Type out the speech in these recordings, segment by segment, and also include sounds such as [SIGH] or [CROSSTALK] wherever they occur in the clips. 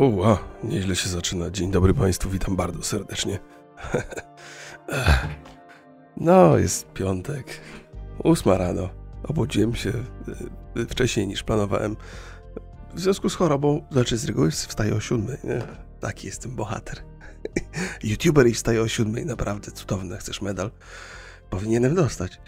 O, wow, nieźle się zaczyna. Dzień dobry Państwu, witam bardzo serdecznie. [LAUGHS] no, jest piątek, ósma rano. Obudziłem się y, y, wcześniej niż planowałem. W związku z chorobą, znaczy z reguły wstaję o siódmej. Nie? Taki jestem bohater. [LAUGHS] YouTuber i wstaje o siódmej, naprawdę cudowne. Chcesz medal? Powinienem dostać.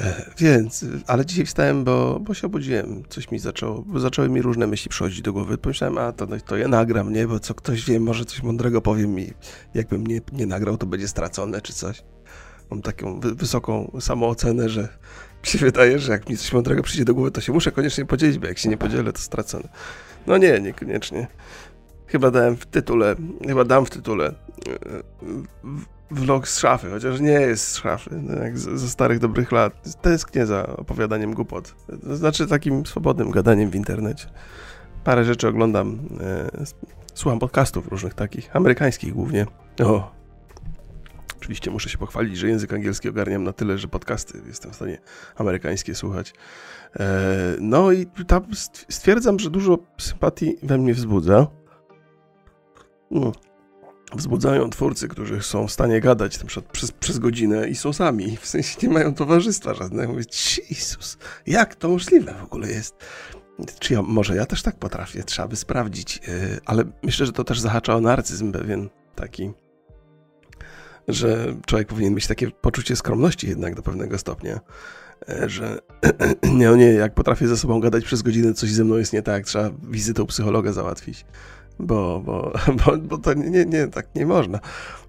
E, [LAUGHS] więc, ale dzisiaj wstałem, bo, bo się obudziłem. Coś mi zaczęło, zaczęły mi różne myśli przychodzić do głowy. Pomyślałem, a to, to ja nagram, nie? Bo co ktoś wie, może coś mądrego powiem mi. Jakbym nie, nie nagrał, to będzie stracone czy coś. Mam taką wy, wysoką samoocenę, że mi się wydaje, że jak mi coś mądrego przyjdzie do głowy, to się muszę koniecznie podzielić, bo jak się nie podzielę, to stracone. No nie, niekoniecznie. Chyba dałem w tytule, chyba dam w tytule e, vlog z szafy, chociaż nie jest z szafy, no ze starych dobrych lat. Tęsknię za opowiadaniem głupot. To znaczy takim swobodnym gadaniem w internecie. Parę rzeczy oglądam, e, słucham podcastów różnych takich, amerykańskich głównie. O, oczywiście muszę się pochwalić, że język angielski ogarniam na tyle, że podcasty jestem w stanie amerykańskie słuchać. E, no i tam stwierdzam, że dużo sympatii we mnie wzbudza. No wzbudzają twórcy, którzy są w stanie gadać na przykład przez, przez godzinę i są sami, w sensie nie mają towarzystwa żadnego. Mówię, Jezus, jak to możliwe w ogóle jest? Czy ja, może ja też tak potrafię, trzeba by sprawdzić, yy, ale myślę, że to też zahacza o narcyzm pewien taki, że człowiek powinien mieć takie poczucie skromności jednak do pewnego stopnia, yy, że [CLEARS THROAT] nie, nie, jak potrafię ze sobą gadać przez godzinę, coś ze mną jest nie tak, trzeba wizytę u psychologa załatwić bo, bo, [LAUGHS] bo, bo to nie, nie, tak nie można.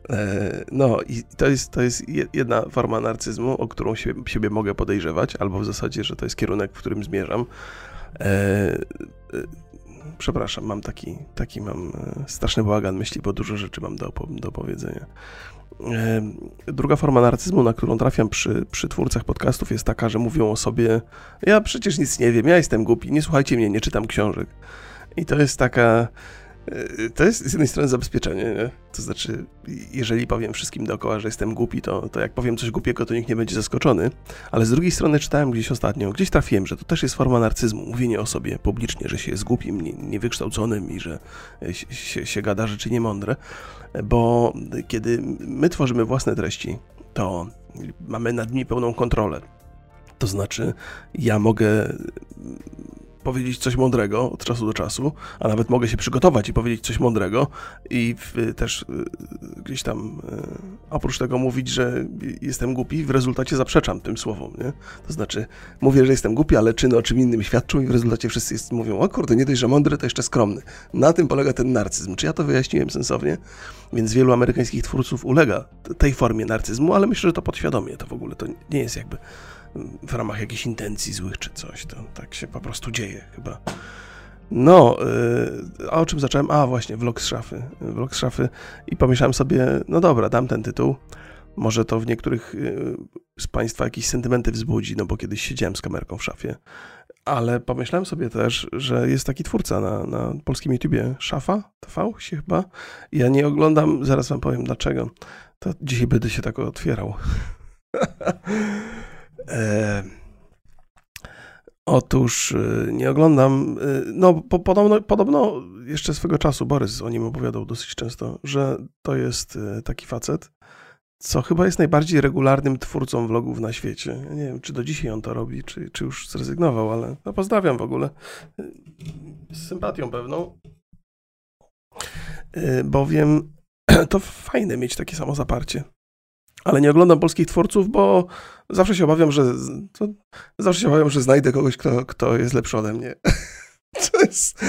E, no i to jest, to jest jedna forma narcyzmu, o którą siebie, siebie mogę podejrzewać, albo w zasadzie, że to jest kierunek, w którym zmierzam. E, e, przepraszam, mam taki, taki mam straszny bałagan myśli, bo dużo rzeczy mam do, do powiedzenia. Druga forma narcyzmu, na którą trafiam przy, przy twórcach podcastów, jest taka, że mówią o sobie: Ja przecież nic nie wiem, ja jestem głupi, nie słuchajcie mnie, nie czytam książek. I to jest taka to jest z jednej strony zabezpieczenie, nie? to znaczy, jeżeli powiem wszystkim dookoła, że jestem głupi, to, to jak powiem coś głupiego, to nikt nie będzie zaskoczony, ale z drugiej strony czytałem gdzieś ostatnio, gdzieś trafiłem, że to też jest forma narcyzmu, mówienie o sobie publicznie, że się jest głupim, nie, niewykształconym i że się, się, się gada rzeczy niemądre, bo kiedy my tworzymy własne treści, to mamy nad nimi pełną kontrolę. To znaczy, ja mogę powiedzieć coś mądrego od czasu do czasu, a nawet mogę się przygotować i powiedzieć coś mądrego i w, też y, gdzieś tam y, oprócz tego mówić, że jestem głupi, w rezultacie zaprzeczam tym słowom, nie? To znaczy, mówię, że jestem głupi, ale czyny o czym innym świadczą i w rezultacie wszyscy jest, mówią, o kurde, nie dość, że mądry, to jeszcze skromny. Na tym polega ten narcyzm. Czy ja to wyjaśniłem sensownie? Więc wielu amerykańskich twórców ulega tej formie narcyzmu, ale myślę, że to podświadomie, to w ogóle to nie jest jakby w ramach jakichś intencji złych czy coś. To tak się po prostu dzieje chyba. No, yy, a o czym zacząłem? A, właśnie, vlog z szafy. Vlog z szafy. I pomyślałem sobie, no dobra, dam ten tytuł. Może to w niektórych yy, z Państwa jakieś sentymenty wzbudzi, no bo kiedyś siedziałem z kamerką w szafie. Ale pomyślałem sobie też, że jest taki twórca na, na polskim YouTubie, Szafa TV się chyba. Ja nie oglądam, zaraz Wam powiem dlaczego. To dzisiaj będę się tak otwierał. [LAUGHS] E, otóż e, nie oglądam. E, no, po, podobno, podobno jeszcze swego czasu Borys o nim opowiadał dosyć często, że to jest taki facet, co chyba jest najbardziej regularnym twórcą vlogów na świecie. nie wiem, czy do dzisiaj on to robi, czy, czy już zrezygnował, ale no pozdrawiam w ogóle. Z sympatią pewną. Bowiem [CLEARS THROAT] to fajne mieć takie samo zaparcie ale nie oglądam polskich twórców, bo zawsze się obawiam, że zawsze się obawiam, że znajdę kogoś, kto, kto jest lepszy ode mnie. [LAUGHS] To jest,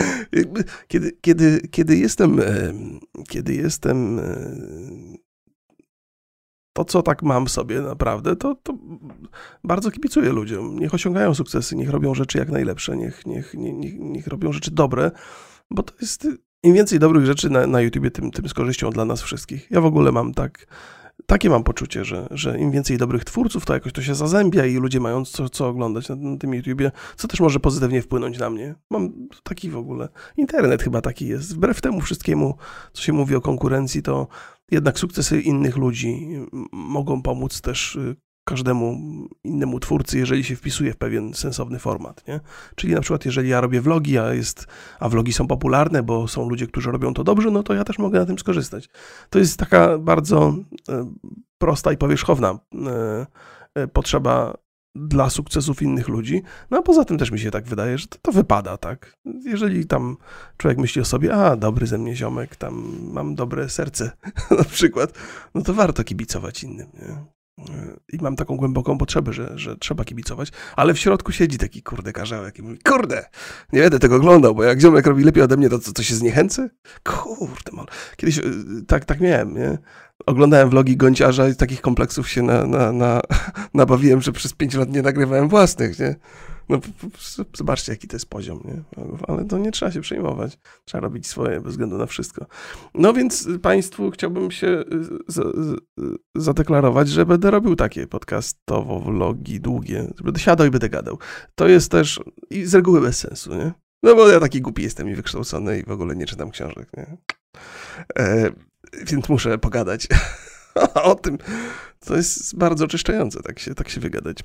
kiedy, kiedy, kiedy jestem, kiedy jestem to, co tak mam sobie naprawdę, to, to bardzo kibicuję ludziom. Niech osiągają sukcesy, niech robią rzeczy jak najlepsze, niech, niech, niech, niech robią rzeczy dobre, bo to jest, im więcej dobrych rzeczy na, na YouTubie, tym, tym z korzyścią dla nas wszystkich. Ja w ogóle mam tak, takie mam poczucie, że, że im więcej dobrych twórców, to jakoś to się zazębia i ludzie mają co, co oglądać na, na tym YouTubie, co też może pozytywnie wpłynąć na mnie. Mam taki w ogóle, internet chyba taki jest. Wbrew temu wszystkiemu, co się mówi o konkurencji, to jednak sukcesy innych ludzi mogą pomóc też y, każdemu innemu twórcy, jeżeli się wpisuje w pewien sensowny format, nie? Czyli na przykład, jeżeli ja robię vlogi, a, jest, a vlogi są popularne, bo są ludzie, którzy robią to dobrze, no to ja też mogę na tym skorzystać. To jest taka bardzo e, prosta i powierzchowna e, e, potrzeba dla sukcesów innych ludzi. No a poza tym też mi się tak wydaje, że to, to, wypada, tak? Jeżeli tam człowiek myśli o sobie, a dobry ze mnie ziomek, tam mam dobre serce [LAUGHS] na przykład, no to warto kibicować innym, nie? I mam taką głęboką potrzebę, że, że trzeba kibicować, ale w środku siedzi taki kurde karzełek i mówi, kurde, nie będę tego oglądał, bo jak ziomek robi lepiej ode mnie, to co, się zniechęcę? Kurde, man. Kiedyś y, tak, tak miałem, nie? Oglądałem vlogi Gąciarza i takich kompleksów się na, na, na, [LAUGHS] nabawiłem, że przez pięć lat nie nagrywałem własnych, nie? No zobaczcie, jaki to jest poziom, nie? Ale to nie trzeba się przejmować. Trzeba robić swoje bez względu na wszystko. No więc Państwu chciałbym się y, zadeklarować, że będę robił takie podcastowo vlogi długie. Będę siadał i będę gadał. To jest też i z reguły bez sensu, nie? No bo ja taki głupi jestem i wykształcony i w ogóle nie czytam książek, nie? E, więc muszę pogadać [LAUGHS] o tym. To jest bardzo oczyszczające, tak się, tak się wygadać.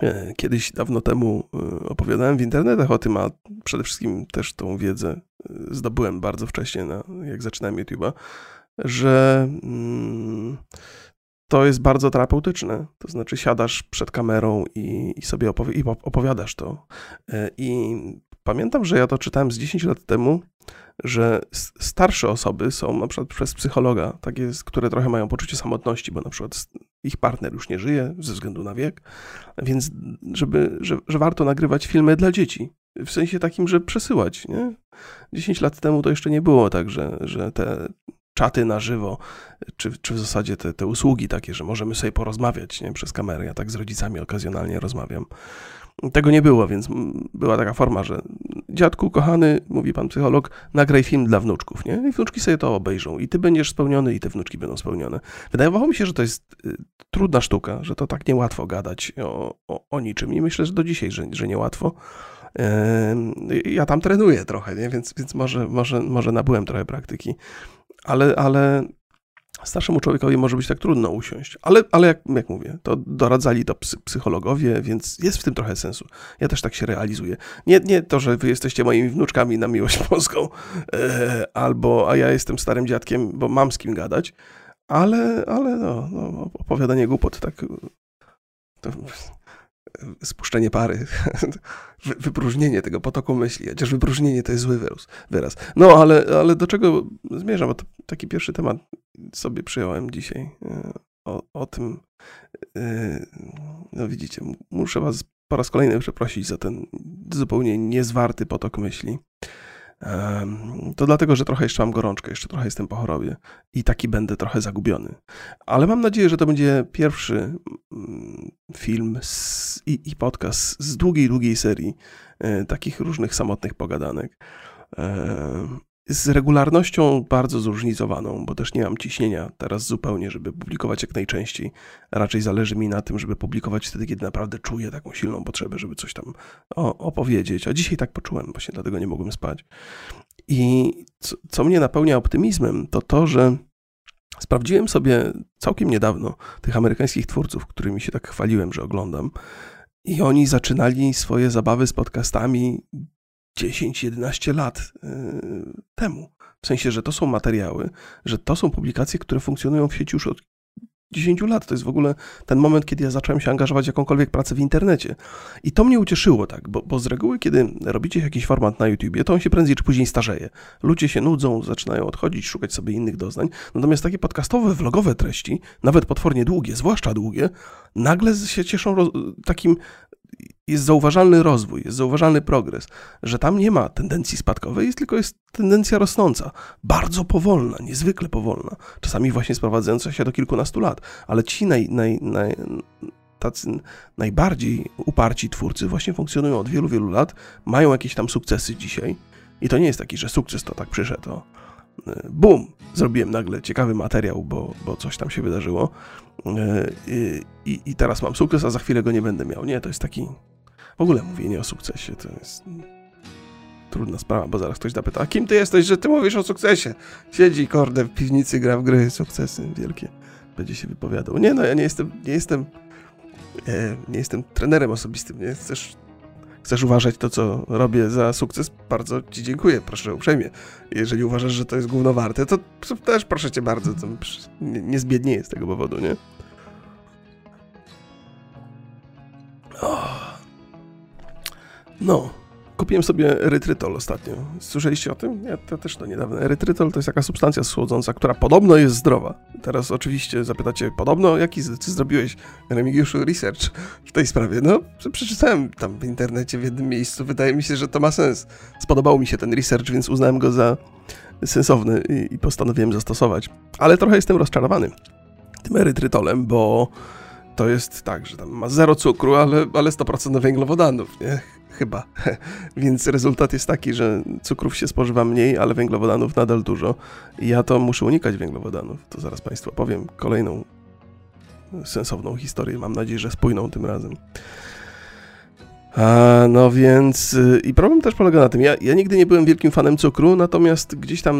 E, kiedyś dawno temu e, opowiadałem w internetach o tym, a przede wszystkim też tą wiedzę e, zdobyłem bardzo wcześnie, na, jak zaczynałem YouTube'a, że mm, to jest bardzo terapeutyczne. To znaczy siadasz przed kamerą i, i sobie opowi i opowiadasz to. I pamiętam, że ja to czytałem z 10 lat temu, że starsze osoby są na przykład przez psychologa, takie, które trochę mają poczucie samotności, bo na przykład ich partner już nie żyje ze względu na wiek, więc żeby, że, że warto nagrywać filmy dla dzieci. W sensie takim, że przesyłać. Nie? 10 lat temu to jeszcze nie było tak, że, że te czaty na żywo, czy, czy w zasadzie te, te usługi takie, że możemy sobie porozmawiać nie? przez kamerę. Ja tak z rodzicami okazjonalnie rozmawiam. Tego nie było, więc była taka forma, że dziadku kochany, mówi pan psycholog, nagraj film dla wnuczków, nie? I wnuczki sobie to obejrzą. I ty będziesz spełniony, i te wnuczki będą spełnione. Wydawało mi się, że to jest y, trudna sztuka, że to tak niełatwo gadać o, o, o niczym. I myślę, że do dzisiaj, że, że niełatwo. Ja tam trenuję trochę, nie? Więc, więc może, może, może nabyłem trochę praktyki. Ale, ale starszemu człowiekowi może być tak trudno usiąść. Ale, ale jak, jak mówię, to doradzali to psychologowie, więc jest w tym trochę sensu. Ja też tak się realizuję. Nie, nie to, że wy jesteście moimi wnuczkami na miłość [LAUGHS] polską, e, albo a ja jestem starym dziadkiem, bo mam z kim gadać, ale, ale no, no opowiadanie głupot tak... To, spuszczenie pary, [LAUGHS] wypróżnienie tego potoku myśli, chociaż wypróżnienie to jest zły wyraz. No, ale, ale do czego zmierzam? Bo taki pierwszy temat sobie przyjąłem dzisiaj e, o, o tym. E, no widzicie, muszę was po raz kolejny przeprosić za ten zupełnie niezwarty potok myśli. To dlatego, że trochę jeszcze mam gorączkę, jeszcze trochę jestem po chorobie i taki będę trochę zagubiony. Ale mam nadzieję, że to będzie pierwszy mm, film z, i, i podcast z długiej, długiej serii e, takich różnych samotnych pogadanek z regularnością bardzo zróżnicowaną, bo też nie mam ciśnienia teraz zupełnie, żeby publikować jak najczęściej. Raczej zależy mi na tym, żeby publikować wtedy, kiedy naprawdę czuję taką silną potrzebę, żeby coś tam opowiedzieć. A dzisiaj tak poczułem, właśnie dlatego nie mogłem spać. I co, co mnie napełnia optymizmem, to to, że sprawdziłem sobie całkiem niedawno tych amerykańskich twórców, którymi się tak chwaliłem, że oglądam. I oni zaczynali swoje zabawy z podcastami 10-11 lat y, temu. W sensie, że to są materiały, że to są publikacje, które funkcjonują w sieci już od 10 lat. To jest w ogóle ten moment, kiedy ja zacząłem się angażować w jakąkolwiek pracę w internecie. I to mnie ucieszyło, tak, bo, bo z reguły, kiedy robicie jakiś format na YouTubie, to on się prędzej czy później starzeje. Ludzie się nudzą, zaczynają odchodzić, szukać sobie innych doznań. Natomiast takie podcastowe, vlogowe treści, nawet potwornie długie, zwłaszcza długie, nagle się cieszą takim jest zauważalny rozwój, jest zauważalny progres, że tam nie ma tendencji spadkowej, jest tylko jest tendencja rosnąca, bardzo powolna, niezwykle powolna, czasami właśnie sprowadzająca się do kilkunastu lat, ale ci naj, naj, naj, tacy najbardziej uparci twórcy właśnie funkcjonują od wielu, wielu lat, mają jakieś tam sukcesy dzisiaj. I to nie jest taki, że sukces to tak przyszedł, bum, zrobiłem nagle ciekawy materiał, bo, bo coś tam się wydarzyło e, i, i teraz mam sukces, a za chwilę go nie będę miał. Nie, to jest taki w ogóle mówienie o sukcesie to jest trudna sprawa, bo zaraz ktoś zapyta, a kim ty jesteś, że ty mówisz o sukcesie? Siedzi, korde, w piwnicy, gra w gry, sukcesy wielkie. Będzie się wypowiadał. Nie no, ja nie jestem, nie jestem E, nie jestem trenerem osobistym, nie? Chcesz, chcesz uważać to, co robię za sukces? Bardzo ci dziękuję, proszę uprzejmie. Jeżeli uważasz, że to jest gówno warte, to też proszę cię bardzo, to nie, nie zbiednieję z tego powodu, nie? No, kupiłem sobie erytrytol ostatnio. Słyszeliście o tym? Ja to też to niedawno. Erytrytol to jest taka substancja słodząca, która podobno jest zdrowa. Teraz oczywiście zapytacie, podobno, jaki ty zrobiłeś, Remigiuszu, research w tej sprawie? No, przeczytałem tam w internecie w jednym miejscu. Wydaje mi się, że to ma sens. Spodobał mi się ten research, więc uznałem go za sensowny i, postanowiłem zastosować. Ale trochę jestem rozczarowany tym erytrytolem, bo to jest tak, że tam ma zero cukru, ale, ale 100% węglowodanów, nie? Chyba. [LAUGHS] Więc rezultat jest taki, że cukrów się spożywa mniej, ale węglowodanów nadal dużo. I ja to muszę unikać węglowodanów. To zaraz Państwu opowiem kolejną sensowną historię. Mam nadzieję, że spójną tym razem. A, no więc y, i problem też polega na tym, ja, ja nigdy nie byłem wielkim fanem cukru, natomiast gdzieś tam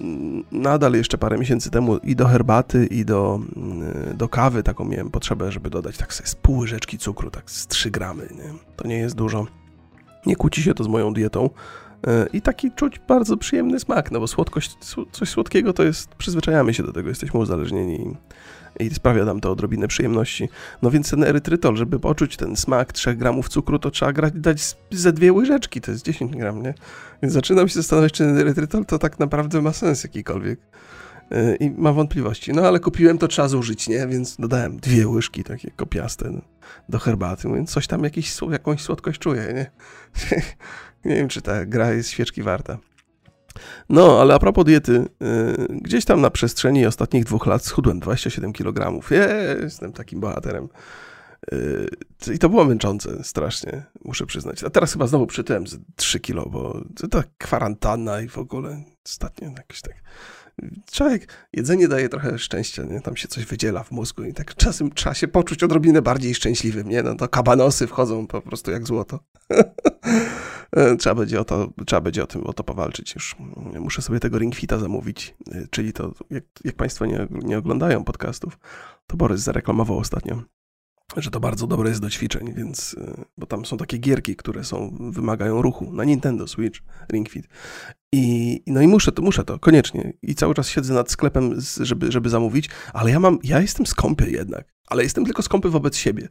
mm, nadal jeszcze parę miesięcy temu i do herbaty, i do, y, do kawy taką miałem potrzebę, żeby dodać tak sobie z pół łyżeczki cukru, tak z 3 gramy, nie? To nie jest dużo. Nie kłóci się to z moją dietą. Y, I taki czuć bardzo przyjemny smak, no bo słodkość, coś słodkiego to jest, przyzwyczajamy się do tego, jesteśmy uzależnieni i sprawia nam to odrobinę przyjemności. No więc ten erytrytol, żeby poczuć ten smak 3 gramów cukru, to trzeba grać, dać ze dwie łyżeczki, to jest 10 gram, nie? Więc zaczynam się zastanawiać, czy ten erytrytol to tak naprawdę ma sens jakikolwiek. I mam wątpliwości. No ale kupiłem, to trzeba zużyć, nie? Więc dodałem dwie łyżki takie kopiaste do herbaty, więc coś tam, jakiś, jakąś słodkość czuję, nie? [LAUGHS] nie wiem, czy ta gra jest świeczki warta. No, ale a propos diety, yy, gdzieś tam na przestrzeni ostatnich dwóch lat schudłem 27 kg. Jestem takim bohaterem. Yy, I to było męczące strasznie, muszę przyznać. A teraz chyba znowu przytyłem z 3 kg, bo ta kwarantanna i w ogóle ostatnio jakoś tak... Człowiek, jedzenie daje trochę szczęścia, nie? Tam się coś wydziela w mózgu i tak czasem trzeba się poczuć odrobinę bardziej szczęśliwym, nie? No to kabanosy wchodzą po prostu jak złoto. [LAUGHS] E, trzeba będzie o to, trzeba będzie o tym, o to powalczyć już. Muszę sobie tego ringfita zamówić, e, czyli to, jak, jak Państwo nie, nie oglądają podcastów, to Borys zareklamował ostatnio, że to bardzo dobre jest do ćwiczeń, więc, e, bo tam są takie gierki, które są, wymagają ruchu na Nintendo Switch, Ring Fit. I, no i muszę to, muszę to, koniecznie. I cały czas siedzę nad sklepem, żeby, żeby zamówić, ale ja mam, ja jestem skąpy jednak, ale jestem tylko skąpy wobec siebie.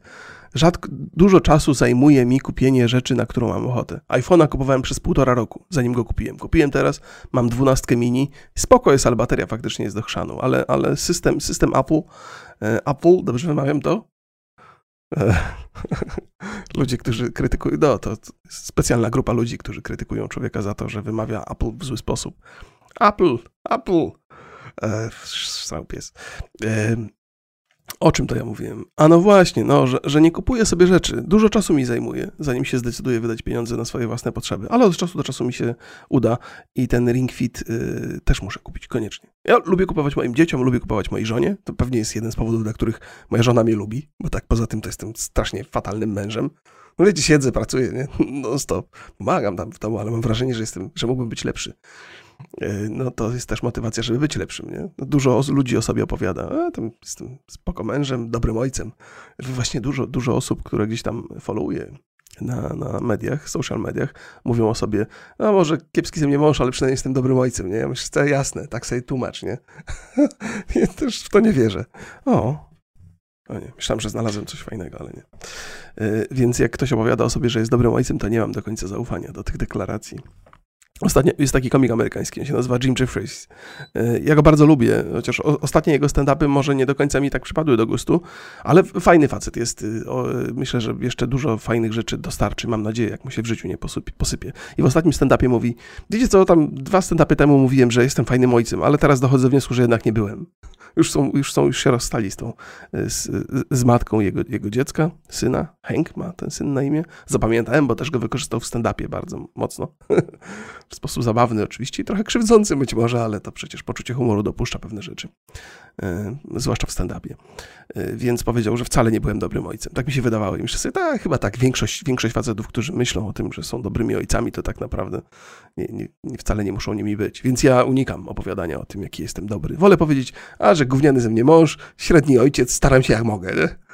Rzadko, dużo czasu zajmuje mi kupienie rzeczy, na którą mam ochotę. iPhone'a kupowałem przez półtora roku, zanim go kupiłem. Kupiłem teraz, mam dwunastkę mini, spoko jest, ale bateria faktycznie jest do chrzanu, ale, ale system, system Apple, e, Apple, dobrze wymawiam to? E, [LAUGHS] ludzie, którzy krytykują, no to specjalna grupa ludzi, którzy krytykują człowieka za to, że wymawia Apple w zły sposób. Apple, Apple, e, pies. E, o czym to ja mówiłem? A no właśnie, no, że, że nie kupuję sobie rzeczy. Dużo czasu mi zajmuje, zanim się zdecyduję wydać pieniądze na swoje własne potrzeby, ale od czasu do czasu mi się uda i ten Ring Fit y, też muszę kupić koniecznie. Ja lubię kupować moim dzieciom, lubię kupować mojej żonie. To pewnie jest jeden z powodów, dla których moja żona mnie lubi, bo tak poza tym to jestem strasznie fatalnym mężem. No wiecie, siedzę, pracuję, nie? [LAUGHS] No stop. Pomagam tam w domu, ale mam wrażenie, że jestem, że mógłbym być lepszy. E, no to jest też motywacja, żeby być lepszym, nie? No, dużo ludzi o sobie opowiada, a tam jestem spoko mężem, dobrym ojcem. Właśnie dużo, dużo osób, które gdzieś tam followuje na, na mediach, social mediach, mówią o sobie, no może kiepski ze mnie mąż, ale przynajmniej jestem dobrym ojcem, nie? Ja myślę, to jasne, tak sobie tłumacz, nie? [LAUGHS] ja też w to nie wierzę. O, o nie, myślałem, że znalazłem coś fajnego, ale nie. Yy, więc jak ktoś opowiada o sobie, że jest dobrym ojcem, to nie mam do końca zaufania do tych deklaracji. Ostatnio jest taki komik amerykański, on się nazywa Jim Jeffries. E, ja go bardzo lubię, chociaż ostatnie jego stand-upy może nie do końca mi tak przypadły do gustu, ale fajny facet jest. Y, myślę, że jeszcze dużo fajnych rzeczy dostarczy, mam nadzieję, jak mu się w życiu nie posypie. I w ostatnim stand-upie mówi, wiecie co, tam dwa stand-upy temu mówiłem, że jestem fajnym ojcem, ale teraz dochodzę do wniosku, że jednak nie byłem. Już są, już są, już się rozstali z tą, e, z, z matką jego, jego dziecka, syna. Hank ma ten syn na imię. Zapamiętałem, bo też go wykorzystał w stand-upie bardzo mocno. [LAUGHS] w sposób zabawny oczywiście i trochę krzywdzący być może, ale to przecież poczucie humoru dopuszcza pewne rzeczy, e, zwłaszcza w stand-upie. E, więc powiedział, że wcale nie byłem dobrym ojcem. Tak mi się wydawało i myślę sobie, tak, chyba tak, większość, większość facetów, którzy myślą o tym, że są dobrymi ojcami, to tak naprawdę nie, nie, wcale nie muszą nimi być. Więc ja unikam opowiadania o tym, jaki jestem dobry. Wolę powiedzieć, a że gówniany ze mnie mąż, średni ojciec, staram się jak mogę, nie?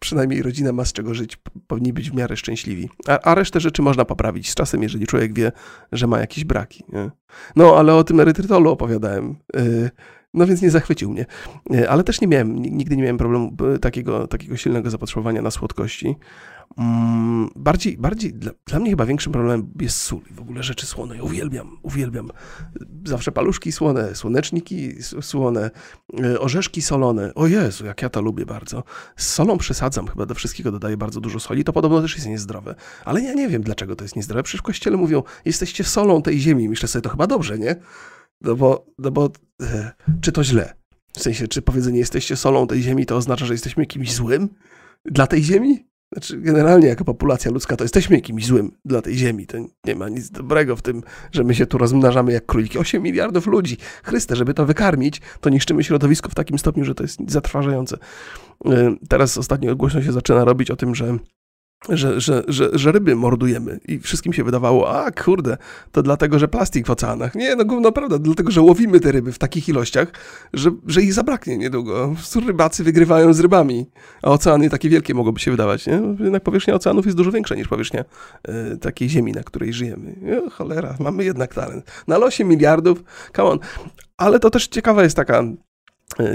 Przynajmniej rodzina ma z czego żyć, powinni być w miarę szczęśliwi. A, a resztę rzeczy można poprawić z czasem, jeżeli człowiek wie, że ma jakieś braki. Nie? No, ale o tym erytrytolu opowiadałem. Yy, no więc nie zachwycił mnie. Yy, ale też nie miałem, nigdy nie miałem problemu takiego, takiego silnego zapotrzebowania na słodkości. Mm, bardziej, bardziej dla, dla, mnie chyba większym problemem jest sól i w ogóle rzeczy słone. Ja uwielbiam, uwielbiam. Zawsze paluszki słone, słoneczniki słone, e, orzeszki solone. O Jezu, jak ja to lubię bardzo. Z solą przesadzam, chyba do wszystkiego dodaję bardzo dużo soli. To podobno też jest niezdrowe. Ale ja nie wiem, dlaczego to jest niezdrowe. Przecież w kościele mówią, jesteście solą tej ziemi. Myślę sobie, to chyba dobrze, nie? No bo, no bo e, czy to źle? W sensie, czy powiedzenie jesteście solą tej ziemi, to oznacza, że jesteśmy kimś złym dla tej ziemi? Znaczy, generalnie jako populacja ludzka to jesteśmy kimś złym dla tej ziemi. To nie ma nic dobrego w tym, że my się tu rozmnażamy jak króliki. 8 miliardów ludzi. Chryste, żeby to wykarmić, to niszczymy środowisko w takim stopniu, że to jest zatrważające. Y, teraz ostatnio głośno się zaczyna robić o tym, że że, że, że, że ryby mordujemy i wszystkim się wydawało, a kurde, to dlatego, że plastik w oceanach. Nie, no gówno prawda, dlatego, że łowimy te ryby w takich ilościach, że, że ich zabraknie niedługo. Rybacy wygrywają z rybami, a oceany takie wielkie mogłoby się wydawać, nie? Jednak powierzchnia oceanów jest dużo większa niż powierzchnia y, takiej ziemi, na której żyjemy. O, cholera, mamy jednak talent. Na losie miliardów, come on. Ale to też ciekawa jest taka E,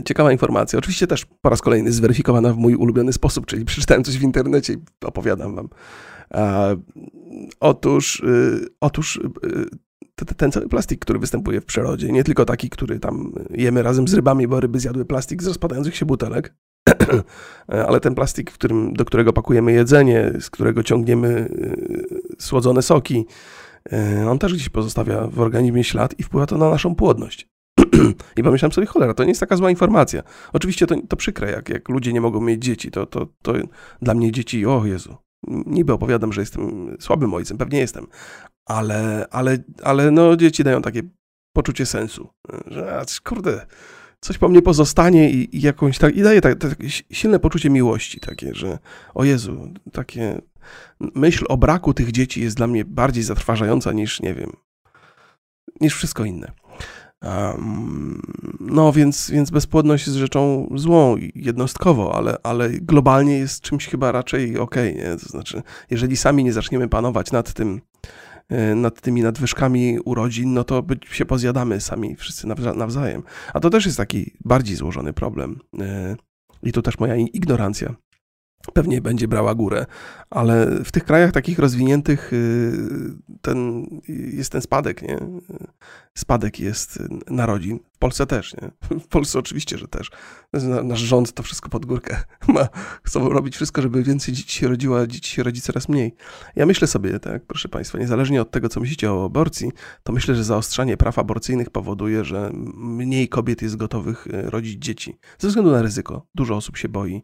ciekawa informacja. Oczywiście też po raz kolejny zweryfikowana w mój ulubiony sposób, czyli przeczytałem coś w internecie i opowiadam wam. E, otóż, e, otóż ten cały plastik, który występuje w przyrodzie, nie tylko taki, który tam jemy razem z rybami, bo ryby zjadły plastik z rozpadających się butelek, [CLEARS THROAT] ale ten plastik, którym, do którego pakujemy jedzenie, z którego ciągniemy słodzone soki, on też gdzieś pozostawia w organizmie ślad i wpływa to na naszą płodność. [CLEARS THROAT] I pomyślałem sobie, cholera, to nie jest taka zła informacja. Oczywiście to, to przykre, jak, jak ludzie nie mogą mieć dzieci, to, to, to dla mnie dzieci, o Jezu, niby opowiadam, że jestem słabym ojcem, pewnie jestem, ale, ale, ale no dzieci dają takie poczucie sensu, że kurde, coś po mnie pozostanie i, i jakąś tak, i daje tak, takie silne poczucie miłości, takie, że o Jezu, takie myśl o braku tych dzieci jest dla mnie bardziej zatrważająca niż, nie wiem, niż wszystko inne. No, więc, więc bezpłodność jest rzeczą złą jednostkowo, ale, ale globalnie jest czymś chyba raczej okej, okay, To znaczy, jeżeli sami nie zaczniemy panować nad tym, e, nad tymi nadwyżkami urodzin, no to się pozjadamy sami wszyscy nawzajem. A to też jest taki bardziej złożony problem. E, I tu też moja ignorancja pewnie będzie brała górę, ale w tych krajach takich rozwiniętych y, ten, jest ten spadek, nie? Spadek jest narodzin. W Polsce też, nie? W Polsce oczywiście, że też. Nasz rząd to wszystko pod górkę [LAUGHS] ma. Chcą robić wszystko, żeby więcej dzieci się rodziło, a dzieci się rodzi coraz mniej. Ja myślę sobie, tak, proszę Państwa, niezależnie od tego, co myślicie o aborcji, to myślę, że zaostrzanie praw aborcyjnych powoduje, że mniej kobiet jest gotowych y, rodzić dzieci. Ze względu na ryzyko. Dużo osób się boi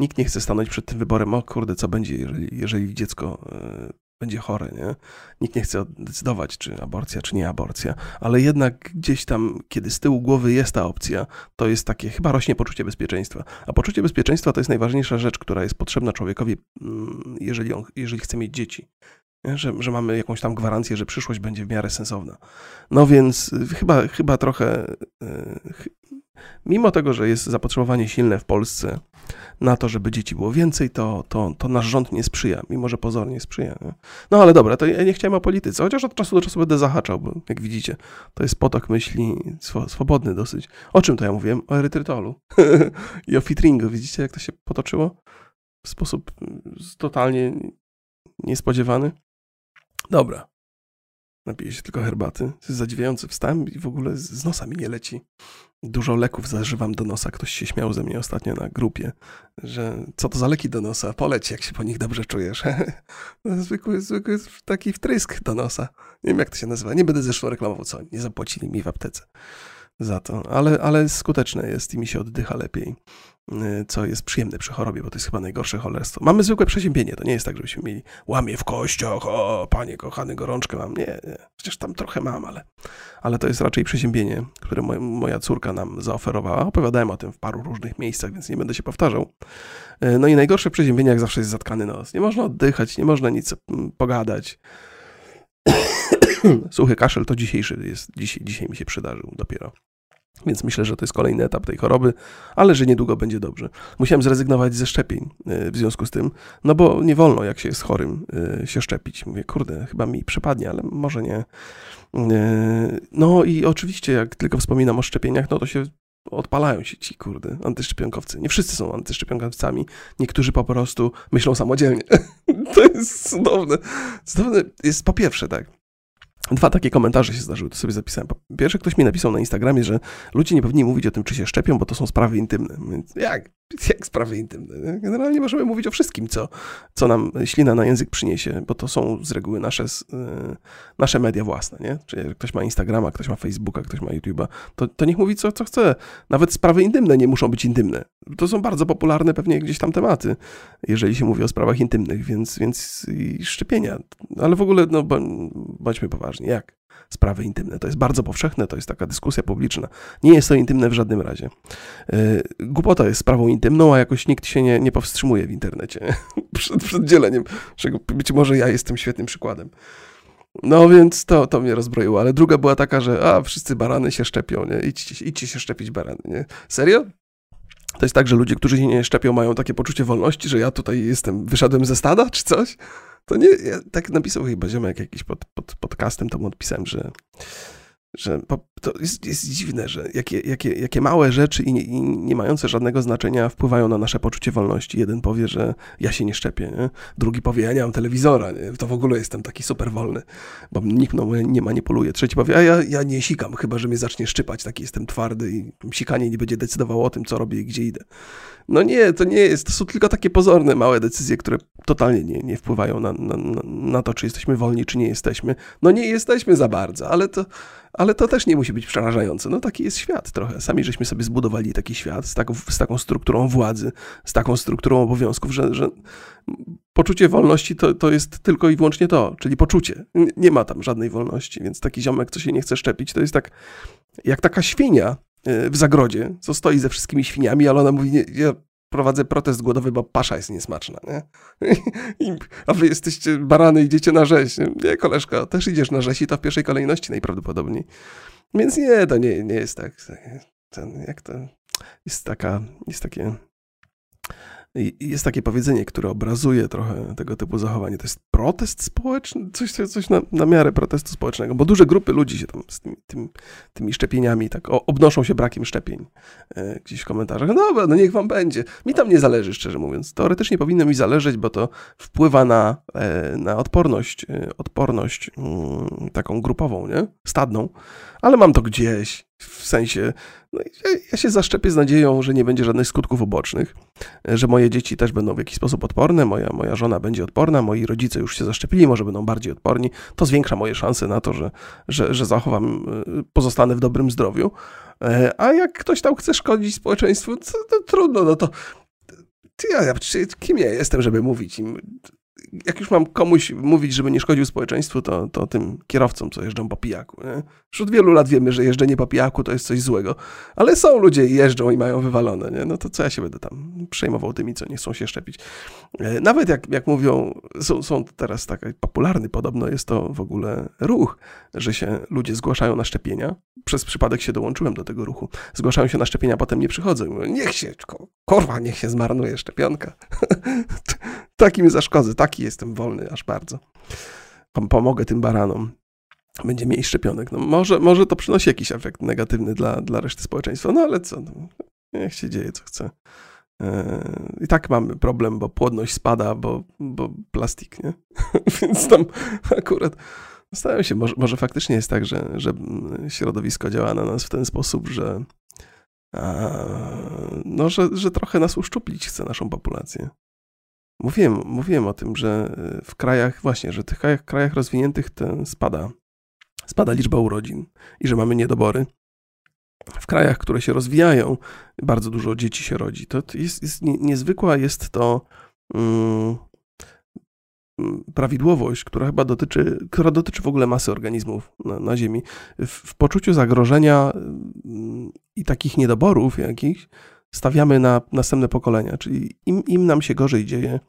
nikt nie chce stanąć przed tym wyborem, o kurde, co będzie, jeżeli, jeżeli dziecko e, będzie chore, nie? Nikt nie chce decydować, czy aborcja, czy nie aborcja, ale jednak gdzieś tam, kiedy z tyłu głowy jest ta opcja, to jest takie, chyba rośnie poczucie bezpieczeństwa. A poczucie bezpieczeństwa to jest najważniejsza rzecz, która jest potrzebna człowiekowi, mm, jeżeli, on, jeżeli chce mieć dzieci. Że, że mamy jakąś tam gwarancję, że przyszłość będzie w miarę sensowna. No więc y, chyba, chyba trochę, y, mimo tego, że jest zapotrzebowanie silne w Polsce na to, żeby dzieci było więcej, to, to, to nasz rząd nie sprzyja, mimo że pozornie sprzyja. Nie? No ale dobra, to ja nie chciałem o polityce, chociaż od czasu do czasu będę zahaczał, bo jak widzicie, to jest potok myśli swobodny dosyć. O czym to ja mówiłem? O erytrytolu [LAUGHS] i o fitringu. Widzicie, jak to się potoczyło? W sposób totalnie niespodziewany. Dobra. Napiję się tylko herbaty. To jest zadziwiający. Wstałem i w ogóle z nosa mi nie leci. Dużo leków zażywam do nosa. Ktoś się śmiał ze mnie ostatnio na grupie, że co to za leki do nosa? Poleć, jak się po nich dobrze czujesz. [LAUGHS] zwykły, zwykły taki wtrysk do nosa. Nie wiem, jak to się nazywa. Nie będę zresztą reklamował, co nie zapłacili mi w aptece za to, ale, ale skuteczne jest i mi się oddycha lepiej. Y, co jest przyjemne przy chorobie, bo to jest chyba najgorsze cholerstwo. Mamy zwykłe przeziębienie, to nie jest tak, żebyśmy mieli łamie w kościach, o panie kochany, gorączkę mam. Nie, nie. Chociaż tam trochę mam, ale, ale to jest raczej przeziębienie, które moja córka nam zaoferowała. Opowiadałem o tym w paru różnych miejscach, więc nie będę się powtarzał. Y, no i najgorsze przeziębienie, jak zawsze jest zatkany nos. Nie można oddychać, nie można nic mm, pogadać. [COUGHS] Suchy kaszel to dzisiejszy jest, dzisiaj, dzisiaj mi się przydarzył dopiero. Więc myślę, że to jest kolejny etap tej choroby, ale że niedługo będzie dobrze. Musiałem zrezygnować ze szczepień y, w związku z tym, no bo nie wolno, jak się jest chorym, y, się szczepić. Mówię, kurde, chyba mi przypadnie, ale może nie. Y, no i oczywiście, jak tylko wspominam o szczepieniach, no to się odpalają się ci, kurde, antyszczepionkowcy. Nie wszyscy są antyszczepionkowcami. Niektórzy po prostu myślą samodzielnie. [LAUGHS] to jest cudowne. Cudowne jest po pierwsze, tak. Dwa takie komentarze się zdarzyły, to sobie zapisałem. Pierwszy ktoś mi napisał na Instagramie, że ludzie nie powinni mówić o tym, czy się szczepią, bo to są sprawy intymne. Więc jak? [LAUGHS] Jak sprawy intymne? Generalnie możemy mówić o wszystkim, co, co nam ślina na język przyniesie, bo to są z reguły nasze, e, nasze media własne, nie? Czyli jak ktoś ma Instagrama, ktoś ma Facebooka, ktoś ma YouTube'a, to, to niech mówi co, co chce. Nawet sprawy intymne nie muszą być intymne. To są bardzo popularne pewnie gdzieś tam tematy, jeżeli się mówi o sprawach intymnych, więc, więc szczepienia. Ale w ogóle, no, bądźmy poważni. Jak? sprawy intymne. To jest bardzo powszechne, to jest taka dyskusja publiczna. Nie jest to intymne w żadnym razie. E, głupota jest sprawą intymną, a jakoś nikt się nie, nie powstrzymuje w internecie [LAUGHS] przed, przed dzieleniem, czego być może ja jestem świetnym przykładem. No więc to, to mnie rozbroiło, ale druga była taka, że a, wszyscy barany się szczepią, nie? Idźcie, idźcie się szczepić barany, nie? Serio? To jest tak, że ludzie, którzy się nie szczepią, mają takie poczucie wolności, że ja tutaj jestem, wyszedłem ze stada, czy coś? To nie, ja tak napisał chyba ziomek jakiś pod, pod podcastem, to mu odpisałem, że że to jest, jest dziwne, że jakie, jakie, jakie małe rzeczy i nie, i nie, mające żadnego znaczenia wpływają na nasze poczucie wolności. Jeden powie, że ja się nie szczepię, nie? drugi powie, ja nie mam telewizora, nie? to w ogóle jestem taki super wolny, bo nikt no, nie manipuluje. Trzeci powie, a ja, ja nie sikam, chyba że mnie zacznie szczypać, taki jestem twardy i sikanie nie będzie decydowało o tym, co robię i gdzie idę. No nie, to nie jest, to są tylko takie pozorne, małe decyzje, które totalnie nie, nie wpływają na, na, na to, czy jesteśmy wolni, czy nie jesteśmy. No nie jesteśmy za bardzo, ale to ale to też nie musi być przerażające. No taki jest świat trochę. Sami żeśmy sobie zbudowali taki świat z taką, z taką strukturą władzy, z taką strukturą obowiązków, że, że poczucie wolności to, to jest tylko i wyłącznie to, czyli poczucie. Nie ma tam żadnej wolności, więc taki ziomek, co się nie chce szczepić, to jest tak jak taka świnia e, w zagrodzie, co stoi ze wszystkimi świniami, ale ona mówi, nie, ja prowadzę protest głodowy, bo pasza jest niesmaczna, nie? [LAUGHS] a wy jesteście barany, idziecie na rzeź. Nie? koleżka, też idziesz na rzeź i to w pierwszej kolejności najprawdopodobniej. Więc nie, to nie, nie jest tak. Ten, jak to jest taka, jest takie jest takie powiedzenie, które obrazuje trochę tego typu zachowanie. To jest protest społeczny, coś, coś na, na miarę protestu społecznego, bo duże grupy ludzi się tam z tymi, tymi, tymi szczepieniami tak obnoszą się brakiem szczepień e, gdzieś w komentarzach. No no niech wam będzie. Mi tam nie zależy, szczerze mówiąc. Teoretycznie powinno mi zależeć, bo to wpływa na, e, na odporność, e, odporność mm, taką grupową, nie? Stadną, ale mam to gdzieś, w sensie, no ja, ja, się zaszczepię z nadzieją, że nie będzie żadnych skutków ubocznych, że moje dzieci też będą w jakiś sposób odporne, moja, moja żona będzie odporna, moi rodzice już się zaszczepili, może będą bardziej odporni. To zwiększa moje szanse na to, że, że, że zachowam, y, pozostanę w dobrym zdrowiu. E, a jak ktoś tam chce szkodzić społeczeństwu, to, to trudno, no to ja, ja, kim ja jestem, żeby mówić im? Jak już mam komuś mówić, żeby nie szkodził społeczeństwu, to, to tym kierowcom, co jeżdżą po pijaku. Nie? Już od wielu lat wiemy, że jeżdżenie po pijaku to jest coś złego, ale są ludzie i jeżdżą i mają wywalone. Nie? No to co ja się będę tam przejmował tymi, co nie chcą się szczepić. E, nawet jak, jak mówią, są, są teraz taki popularny podobno jest to w ogóle ruch, że się ludzie zgłaszają na szczepienia. Przez przypadek się dołączyłem do tego ruchu. Zgłaszają się na szczepienia, potem nie przychodzą. Niech się, korwa, niech się zmarnuje szczepionka. [LAUGHS] Takim zaszkodzę, taki jestem wolny aż bardzo. Pomogę tym baranom. Będzie mniej szczepionek. No może, może to przynosi jakiś efekt negatywny dla, dla reszty społeczeństwa, no ale co, no, niech się dzieje co chce. E, I tak mamy problem, bo płodność spada, bo, bo plastik, nie? [LAUGHS] Więc tam akurat zastanawiam się, może, może faktycznie jest tak, że, że środowisko działa na nas w ten sposób, że, a, no, że, że trochę nas uszczuplić chce naszą populację. Mówiłem, mówiłem o tym, że e, w krajach, właśnie, że w tych krajach, krajach rozwiniętych ten spada, spada liczba urodzin i że mamy niedobory. W krajach, które się rozwijają, bardzo dużo dzieci się rodzi. To jest, jest niezwykła jest to um, prawidłowość, która chyba dotyczy, która dotyczy w ogóle masy organizmów na, na Ziemi. W, w poczuciu zagrożenia um, i takich niedoborów jakichś, stawiamy na następne pokolenia, czyli im, im nam się gorzej dzieje,